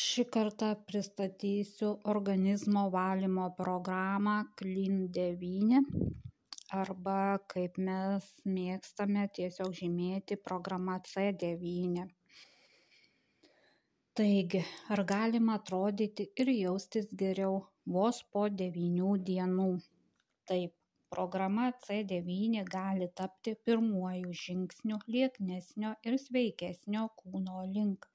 šį kartą pristatysiu organizmo valymo programą clean devyni arba kaip mes mėgstame tiesiog žymėti programa c devyni taigi ar galima atrodyti ir jaustis geriau vos po devynių dienų? Taip programa c devyni gali tapti pirmuoju žingsniu lieknesnio ir sveikesnio kūno link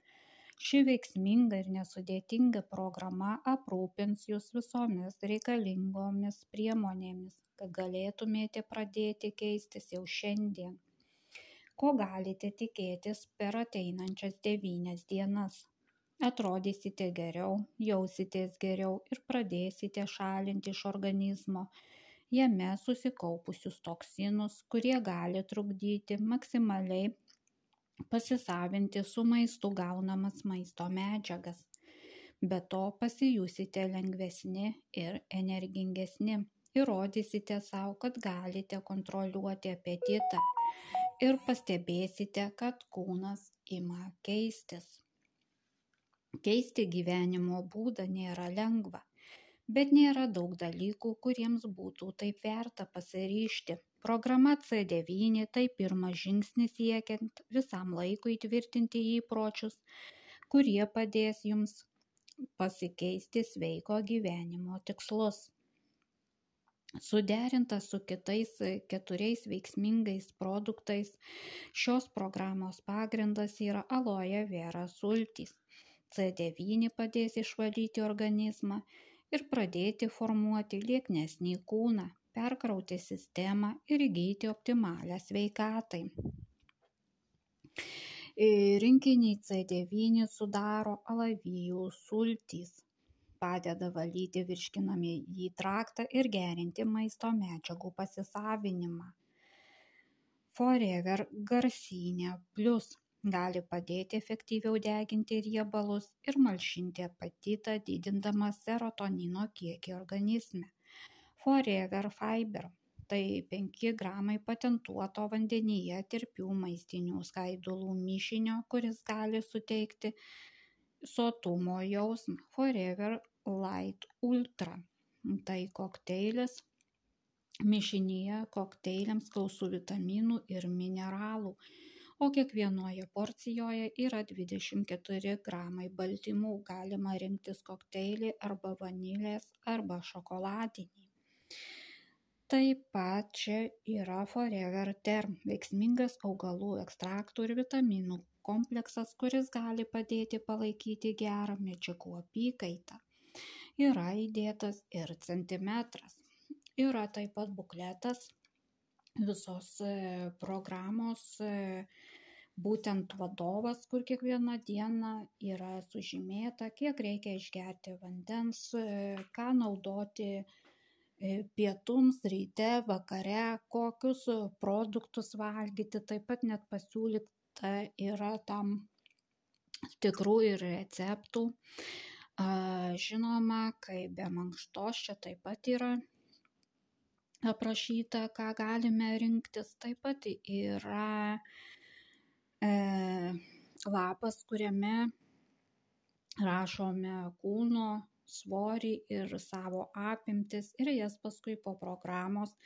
ši veiksminga ir nesudėtinga programa aprūpins jus visomis reikalingomis priemonėmis kad galėtumėte pradėti keistis jau šiandien. Ko galite tikėtis per ateinančias devynias dienas? Atrodysite geriau jausitės geriau ir pradėsite šalinti iš organizmo jame susikaupusius toksinus kurie gali trukdyti maksimaliai pasisavinti su maistu gaunamas maisto medžiagas. Be to pasijusite lengvesni ir energingesni. Įrodysite savo, kad galite kontroliuoti apetitą ir pastebėsite, kad kūnas ima keistis. Keisti gyvenimo būdą nėra lengva, bet nėra daug dalykų, kuriems būtų taip verta pasiryšti. Programa C9 tai pirmas žingsnis siekiant visam laikui įtvirtinti įpročius, kurie padės jums pasikeisti sveiko gyvenimo tikslus. Suderinta su kitais keturiais veiksmingais produktais, šios programos pagrindas yra aloe vera sultys. C9 padės išvalyti organizmą ir pradėti formuoti lieknesnį kūną perkrauti sistemą ir įgyti optimalią sveikatai. Rinkinį C9 sudaro alavijų sultys, padeda valyti virškinamį į traktą ir gerinti maisto medžiagų pasisavinimą. Forever garsinė plus gali padėti efektyviau deginti riebalus ir malšinti apetitą, didindamas serotonino kiekį organizme. Forever fiber tai penki gramai patentuoto vandenyje tirpių maistinių skaidulų mišinio kuris gali suteikti sotumo jausmą. Forever light ultra tai kokteilis mišinyje kokteiliams gausu vitaminų ir mineralų o kiekvienoje porcijoje yra 24 gramai baltymų galima rinktis kokteilį arba vanilės arba šokoladinį Taip pat čia yra Forever Term veiksmingas augalų ekstraktų ir vitaminų kompleksas, kuris gali padėti palaikyti gerą medžiagų apykaitą. Yra įdėtas ir centimetras. Yra taip pat bukletas visos e, programos e, būtent vadovas, kur kiekvieną dieną yra sužymėta, kiek reikia išgerti vandens, e, ką naudoti pietums, ryte, vakare, kokius produktus valgyti, taip pat net pasiūlyta yra tam tikrų ir receptų. Žinoma, kai be mankštos čia taip pat yra aprašyta, ką galime rinktis. Taip pat yra e, lapas, kuriame rašome kūno svorį ir savo apimtis ir jas paskui po programos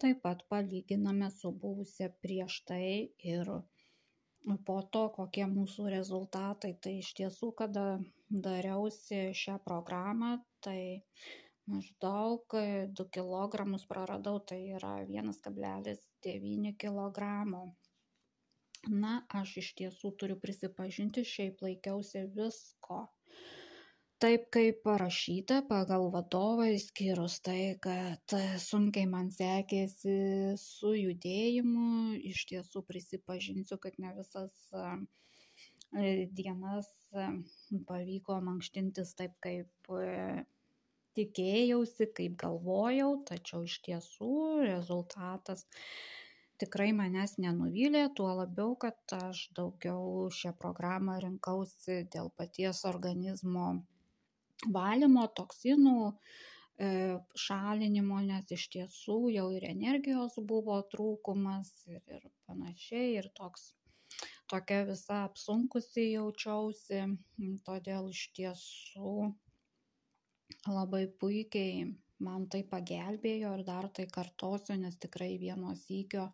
taip pat palyginame su buvusia prieš tai ir po to kokie mūsų rezultatai. Tai iš tiesų, kada dariausi šią programą, tai maždaug 2 kg praradau, tai yra 1,9 kg. Na, aš iš tiesų turiu prisipažinti, šiaip laikiausi visko taip kaip parašyta pagal vadovą išskyrus tai kad sunkiai man sekėsi su judėjimu iš tiesų prisipažinsiu kad ne visas e, dienas pavyko mankštintis taip kaip e, tikėjausi, kaip galvojau, tačiau iš tiesų rezultatas tikrai manęs nenuvylė, tuo labiau, kad aš daugiau šią programą rinkausi dėl paties organizmo valymo, toksinų e, šalinimo, nes iš tiesų jau ir energijos buvo trūkumas ir, ir panašiai, ir toks, tokia visa apsunkusi jaučiausi, todėl iš tiesų labai puikiai man tai pagelbėjo ir dar tai kartosiu, nes tikrai vieno sykio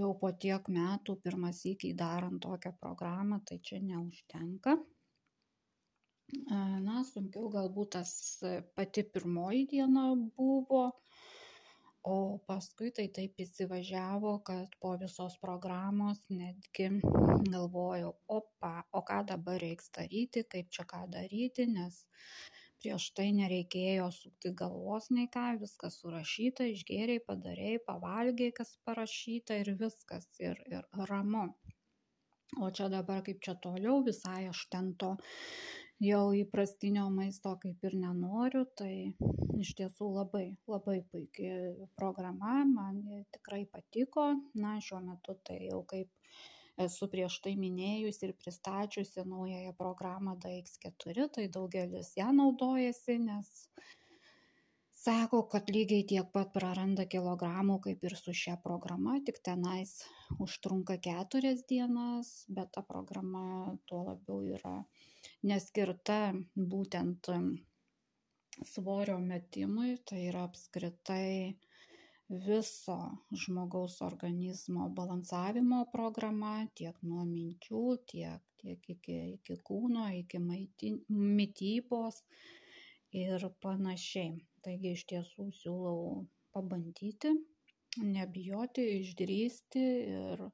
jau po tiek metų pirmas įkiai darant tokią programą, tai čia neužtenka. Na, sunkiau galbūt tas pati pirmoji diena buvo, o paskui tai taip įsivažiavo, kad po visos programos netgi galvojau, opa, o ką dabar reiks daryti, kaip čia ką daryti, nes prieš tai nereikėjo sukti galvos nei ką, viskas surašyta, išgėriai, padarėjai, pavalgiai, kas parašyta ir viskas, ir, ir ramu. O čia dabar kaip čia toliau, visai aš ten to jau įprastinio maisto kaip ir nenoriu, tai iš tiesų labai, labai puikiai programa, man tikrai patiko, na, šiuo metu tai jau kaip esu prieš tai minėjusi ir pristačiusi naująją programą DX4, tai daugelis ją naudojasi, nes sako, kad lygiai tiek pat praranda kilogramų kaip ir su šia programa, tik tenais užtrunka keturias dienas, bet ta programa tuo labiau yra neskirta būtent svorio metimui, tai yra apskritai viso žmogaus organizmo balansavimo programa tiek nuo minčių, tiek, tiek iki, iki kūno, iki maitin, mytybos ir panašiai. Taigi iš tiesų siūlau pabandyti, nebijoti, išdrysti ir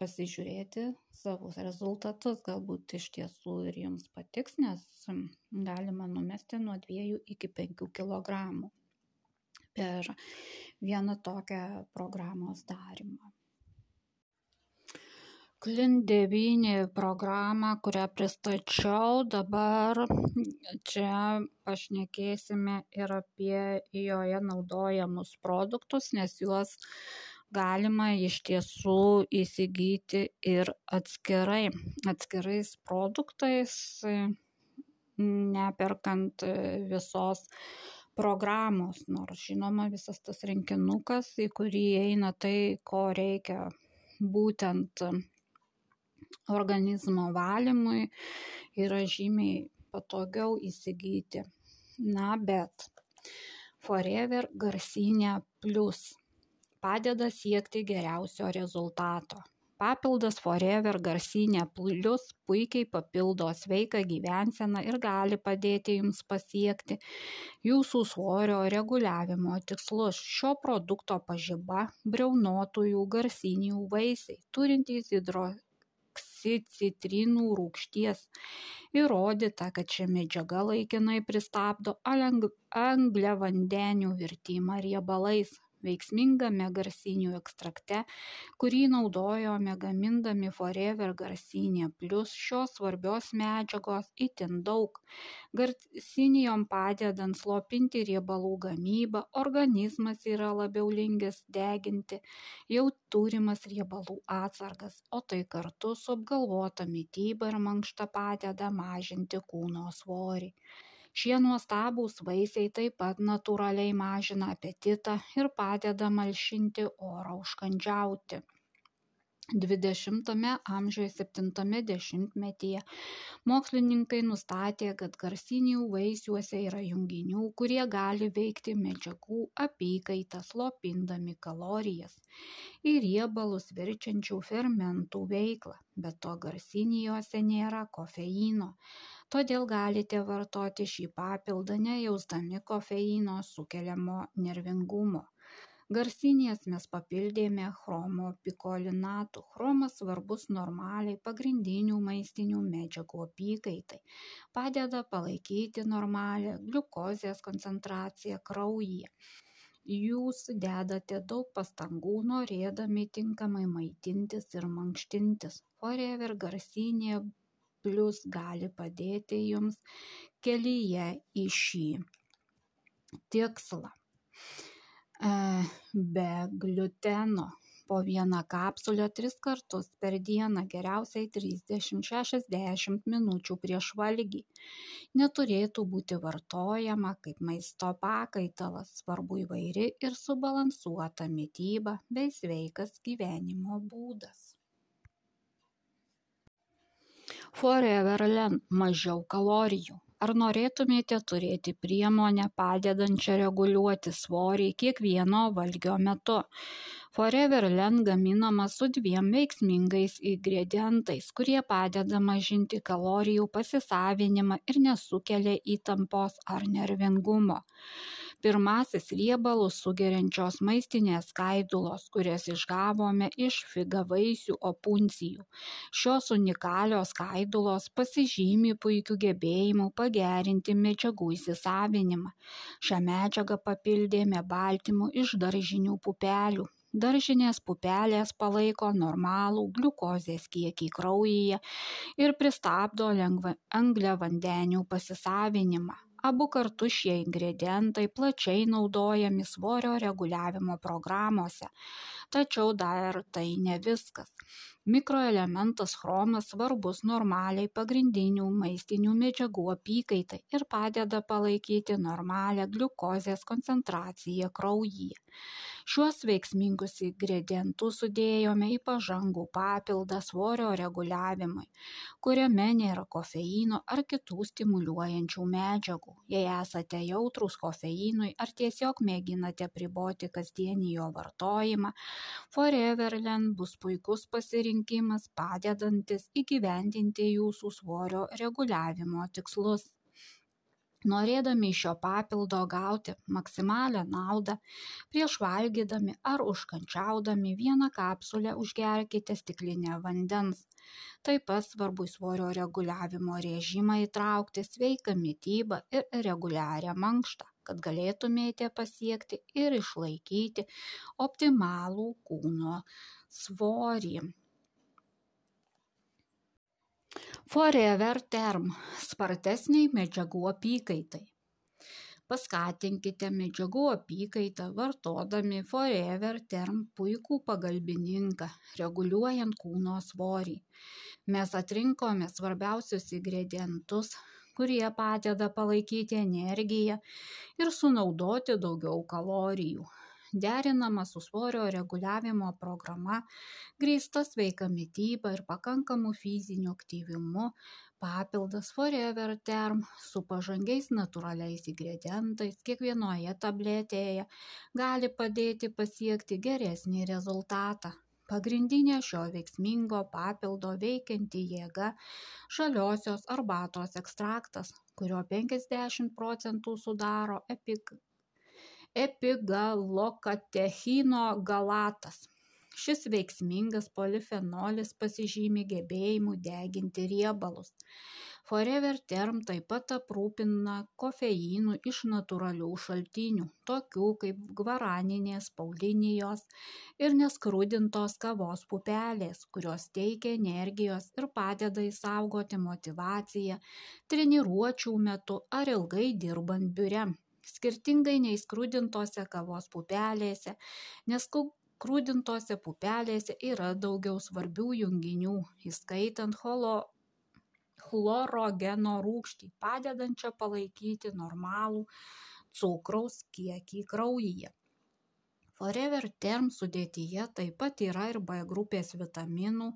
pasižiūrėti savus rezultatus, galbūt iš tiesų ir jums patiks, nes galima numesti nuo 2 iki 5 kg per vieną tokią programos darymą. Klin 9 programą, kurią pristačiau, dabar čia pašnekėsime ir apie joje naudojamus produktus, nes juos galima iš tiesų įsigyti ir atskirai, atskirais produktais, neperkant visos programos nors žinoma visas tas rinkinukas į kurį įeina tai ko reikia būtent organizmo valymui yra žymiai patogiau įsigyti. Na bet forever garsyne plus padeda siekti geriausio rezultato papildas forever garsyne plius puikiai papildo sveiką gyvenseną ir gali padėti jums pasiekti jūsų svorio reguliavimo tikslus. Šio produkto pažiba briaunotųjų garsinių vaisiai turintys hidroksicitrinų rūgšties. Įrodyta kad ši medžiaga laikinai pristabdo angliavandenių virtimą riebalais veiksmingame garsinių ekstrakte, kurį naudojome gamindami Forever garsinė plus šios svarbios medžiagos itin daug. Garsinijom padedant slopinti riebalų gamybą, organizmas yra labiau linkęs deginti jau turimas riebalų atsargas, o tai kartu su apgalvota mytyba ir mankšta padeda mažinti kūno svorį. Šie nuostabūs vaisiai taip pat natūraliai mažina apetitą ir padeda malšinti orą užkandžiauti. 20-ame amžiuje 70-metyje mokslininkai nustatė, kad garsinių vaisiuose yra junginių, kurie gali veikti medžiagų apykaitą slopindami kalorijas ir riebalus virčiančių fermentų veiklą. Bet to garsinijuose nėra kofeino todėl galite vartoti šį papildą nejausdami kofeino sukeliamo nervingumo. Garsinės mes papildėme chromo pikolinatu. Chromas svarbus normaliai pagrindinių maistinių medžiagų apykaitai. Padeda palaikyti normalią gliukozės koncentraciją kraujyje. Jūs dedate daug pastangų norėdami tinkamai maitintis ir mankštintis. Forever garsinė plius gali padėti jums kelyje į šį tikslą. E, be gliuteno po vieną kapsulę tris kartus per dieną, geriausiai 30-60 minučių prieš valgį. Neturėtų būti vartojama kaip maisto pakaitalas, svarbu įvairi ir subalansuota mytyba bei sveikas gyvenimo būdas. Foreverland mažiau kalorijų. Ar norėtumėte turėti priemonę padedančią reguliuoti svorį kiekvieno valgio metu? Foreverland gaminama su dviem veiksmingais ingredientais, kurie padeda mažinti kalorijų pasisavinimą ir nesukelia įtampos ar nervingumo. Pirmasis riebalus sugeriančios maistinės skaidulos, kurias išgavome iš figavaisių opuncijų. Šios unikalios skaidulos pasižymi puikiu gebėjimu pagerinti medžiagų įsisavinimą. Šią medžiagą papildėme baltymų iš daržinių pupelių. Daržinės pupelės palaiko normalų gliukozės kiekį kraujyje ir pristabdo angliavandenių pasisavinimą. Abu kartu šie ingredientai plačiai naudojami svorio reguliavimo programuose. Tačiau dar tai ne viskas. Mikroelementas chromas svarbus normaliai pagrindinių maistinių medžiagų apykaitai ir padeda palaikyti normalią gliukozės koncentraciją kraujyje. Šiuos veiksmingus ingredientus sudėjome į pažangų papildą svorio reguliavimui, kuriame nėra kofeino ar kitų stimuliuojančių medžiagų. Jei esate jautrus kofeinui ar tiesiog mėginate priboti kasdienį jo vartojimą, Foreverland bus puikus pasirinkimas padedantis įgyvendinti jūsų svorio reguliavimo tikslus. Norėdami iš šio papildo gauti maksimalią naudą, prieš valgydami ar užkančiaudami vieną kapsulę užgerkite stiklinę vandens. Taip pat svarbu į svorio reguliavimo režimą įtraukti sveiką mytybą ir reguliarią mankštą, kad galėtumėte pasiekti ir išlaikyti optimalų kūno svorį. Forever Term – spartesniai medžiagų apykaitai. Paskatinkite medžiagų apykaitą vartodami Forever Term puikų pagalbininką, reguliuojant kūno svorį. Mes atrinkome svarbiausius ingredientus, kurie padeda palaikyti energiją ir sunaudoti daugiau kalorijų derinama su svorio reguliavimo programa, grįsta sveika mytyba ir pakankamu fiziniu aktyvumu, papildas Forever Term su pažangiais natūraliais ingredientais kiekvienoje tabletėje gali padėti pasiekti geresnį rezultatą. Pagrindinė šio veiksmingo papildo veikianti jėga - žaliosios arbatos ekstraktas, kurio 50 procentų sudaro epik epigalokatechino galatas. Šis veiksmingas polifenolis pasižymi gebėjimu deginti riebalus. Forever Term taip pat aprūpina kofeinu iš natūralių šaltinių, tokių kaip gvaraninės paulinijos ir neskrudintos kavos pupelės, kurios teikia energijos ir padeda įsaugoti motivaciją treniruočių metu ar ilgai dirbant biure skirtingai nei skrudintose kavos pupelėse, nes skrudintose pupelėse yra daugiau svarbių junginių, įskaitant holo, chlorogeno rūgštį, padedančią palaikyti normalų cukraus kiekį kraujyje. Forever Term sudėtyje taip pat yra ir B grupės vitaminų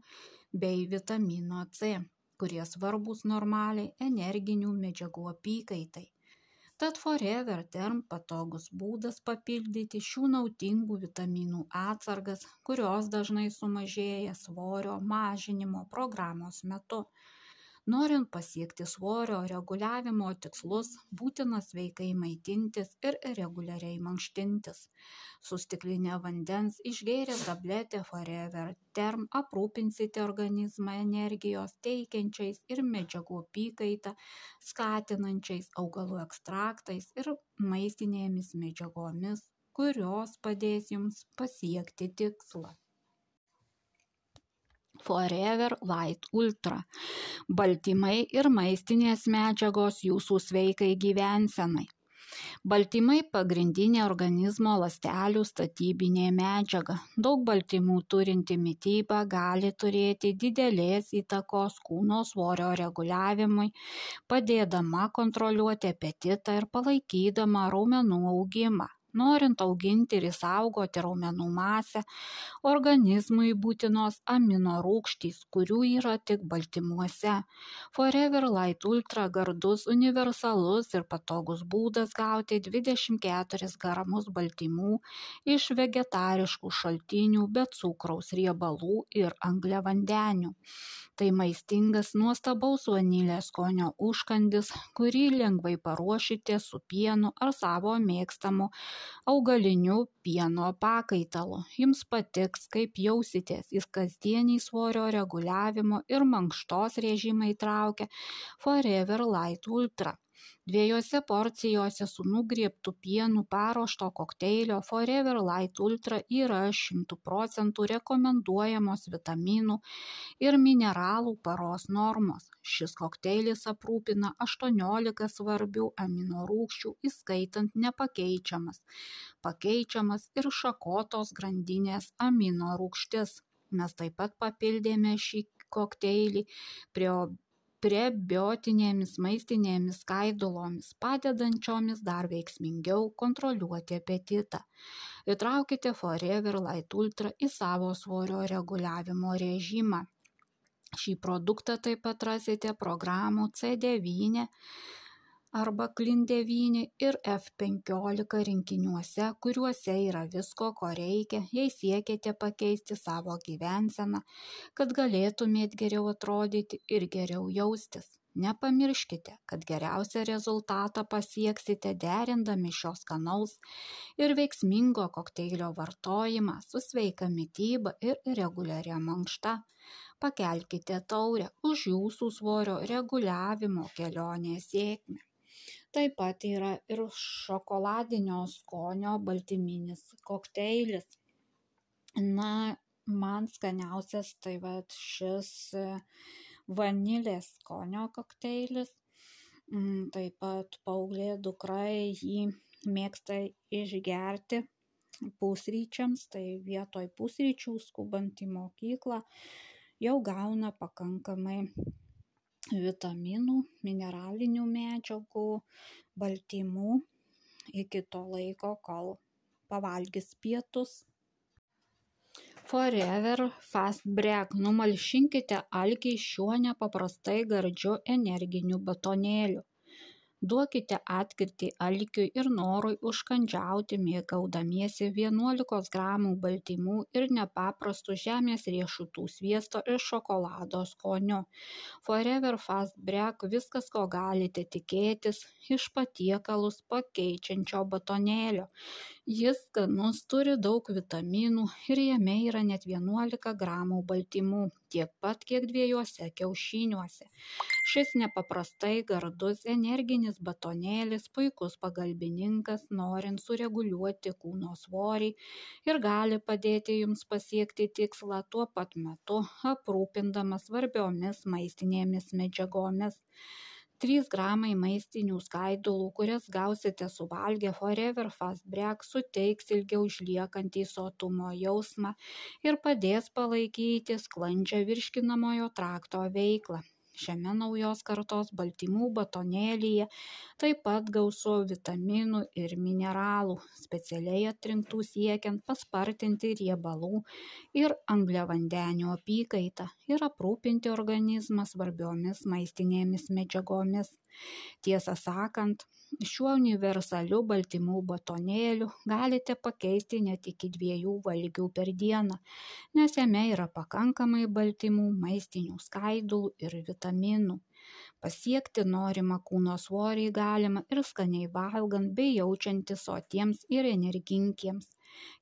bei vitamino C, kurie svarbus normaliai energinių medžiagų apykaitai. Tad Forever Term patogus būdas papildyti šių naudingų vitaminų atsargas, kurios dažnai sumažėja svorio mažinimo programos metu. Norint pasiekti svorio reguliavimo tikslus, būtina sveikai maitintis ir reguliariai mankštintis. Su stiklinė vandens išgėrę tabletę Forever Term aprūpinsite organizmą energijos teikiančiais ir medžiagų apykaitą skatinančiais augalų ekstraktais ir maistinėmis medžiagomis, kurios padės jums pasiekti tikslą. Forever Light Ultra – baltymai ir maistinės medžiagos jūsų sveikai gyvensenai. Baltymai pagrindinė organizmo ląstelių statybinė medžiaga. Daug baltymų turinti mytyba gali turėti didelės įtakos kūno svorio reguliavimui, padėdama kontroliuoti apetitą ir palaikydama raumenų augimą. Norint auginti ir įsaugoti raumenų masę, organizmui būtinos amino rūgštys, kurių yra tik baltymuose. Forever Light Ultra gardus, universalus ir patogus būdas gauti 24 gramus baltymų iš vegetariškų šaltinių be cukraus, riebalų ir angliavandenių. Tai maistingas nuostabaus vanilės skonio užkandis, kurį lengvai paruošite su pienu ar savo mėgstamu augaliniu pieno pakaitalu. Jums patiks, kaip jausitės. Jis kasdienį svorio reguliavimo ir mankštos režimą įtraukia Forever Light Ultra. Dviejose porcijose su nugriebtu pienu paruošto kokteilio Forever Light Ultra yra 100 procentų rekomenduojamos vitaminų ir mineralų paros normos. Šis kokteilis aprūpina 18 svarbių aminorūgščių, įskaitant nepakeičiamas, pakeičiamas ir šakotos grandinės aminorūgštis. Mes taip pat papildėme šį kokteilį prie prebiotinėmis maistinėmis skaidulomis, padedančiomis dar veiksmingiau kontroliuoti apetitą. Įtraukite Forever Light Ultra į savo svorio reguliavimo režimą. Šį produktą taip pat rasite programų C9 arba klin devyni ir f penkiolika rinkiniuose kuriuose yra visko ko reikia jei siekiate pakeisti savo gyvenseną kad galėtumėt geriau atrodyti ir geriau jaustis. Nepamirškite kad geriausią rezultatą pasieksite derindami šio skanaus ir veiksmingo kokteilio vartojimą su sveika mityba ir reguliaria mankšta. Pakelkite taurę už jūsų svorio reguliavimo kelionės sėkmę taip pat yra ir šokoladinio skonio baltyminis kokteilis. Na man skaniausias tai vat šis e, vanilės skonio kokteilis. Mm, taip pat paauglė dukra jį mėgsta išgerti pusryčiams, tai vietoj pusryčių skubant į mokyklą jau gauna pakankamai vitaminų, mineralinių medžiagų, baltymų iki to laiko, kol pavalgys pietus. Forever Fast Break numalšinkite alkį šiuo nepaprastai gardžiu energiniu batonėliu duokite atkirtį alkiui ir norui užkandžiauti mėgaudamiesi vienuolikos gramų baltymų ir nepaprastu žemės riešutų sviesto ir šokolado skoniu. Forever fast break viskas ko galite tikėtis iš patiekalus pakeičiančio batonėlio jis skanus turi daug vitaminų ir jame yra net vienuolika gramų baltymų tiek pat kiek dviejuose kiaušiniuose. Šis nepaprastai gardus energinis batonėlis puikus pagalbininkas norint sureguliuoti kūno svorį ir gali padėti jums pasiekti tikslą tuo pat metu aprūpindamas svarbiomis maistinėmis medžiagomis 3 gramai maistinių skaidulų, kurias gausite suvalgę Forever Fast Break, suteiks ilgiau išliekantį sotumo jausmą ir padės palaikyti sklandžią virškinamojo trakto veiklą šiame naujos kartos baltymų batonėlyje taip pat gausu vitaminų ir mineralų specialiai atrinktų siekiant paspartinti riebalų ir angliavandenių apykaitą ir aprūpinti organizmą svarbiomis maistinėmis medžiagomis tiesą sakant šiuo universaliu baltymų batonėliu galite pakeisti net iki dviejų valgių per dieną nes jame yra pakankamai baltymų maistinių skaidulų ir vitaminų. Pasiekti norimą kūno svorį galima ir skaniai valgant bei jaučiantis sotiems ir energingiems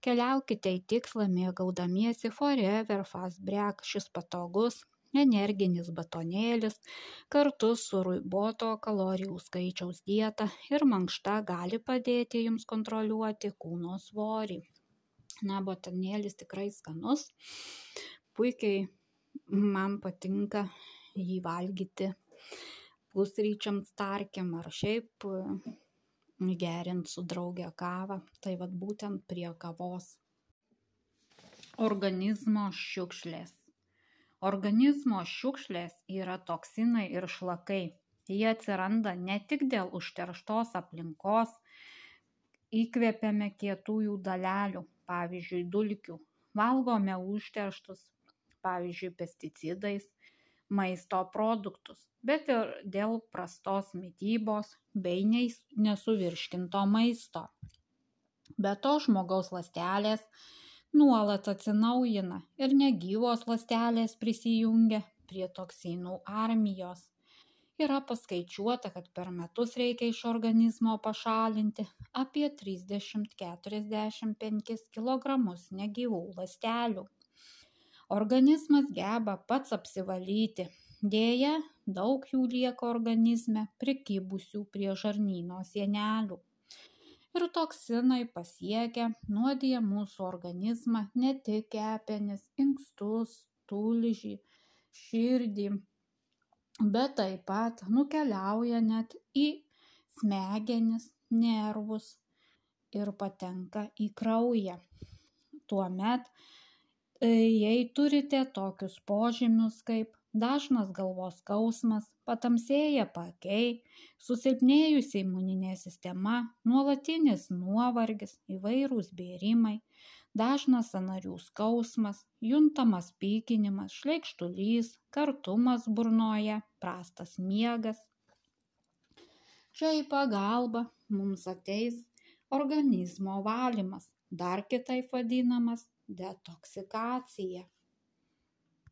keliaukite į tikslą mėgaudamiesi forever fast break. Šis patogus energinis batonėlis kartu su riboto kalorijų skaičiaus dieta ir mankšta gali padėti jums kontroliuoti kūno svorį. Na, batonėlis tikrai skanus, puikiai man patinka jį valgyti pusryčiams tarkim ar šiaip gerint su draugė kavą, tai vad būtent prie kavos. Organizmo šiukšlės organizmo šiukšlės yra toksinai ir šlakai jie atsiranda ne tik dėl užterštos aplinkos įkvepiame kietųjų dalelių, pavyzdžiui, dulkių, valgome užterštus, pavyzdžiui, pesticidais, maisto produktus, bet ir dėl prastos mytybos bei nesuvirškinto maisto. Be to žmogaus lastelės nuolat atsinaujina ir negyvos lastelės prisijungia prie toksinų armijos. Yra paskaičiuota, kad per metus reikia iš organizmo pašalinti apie 30-45 kg negyvų lastelių. Organizmas geba pats apsivalyti, dėja daug jų lieka organizme prikibusių prie žarnyno sienelių. Ir toksinai pasiekia, nuodija mūsų organizmą ne tik kepenis, inkstus, tulžį, širdį, bet taip pat nukeliauja net į smegenis, nervus ir patenka į kraują. Tuomet, e, jei turite tokius požymius kaip dažnas galvos skausmas, patamsėję pakiai, susilpnėjusi imuninė sistema, nuolatinis nuovargis, įvairūs bėrimai, dažnas sanarių skausmas, juntamas pykinimas, šleikštulys, kartumas burnoje, prastas miegas. Čia į pagalbą mums ateis organizmo valymas, dar kitaip vadinamas detoksikacija.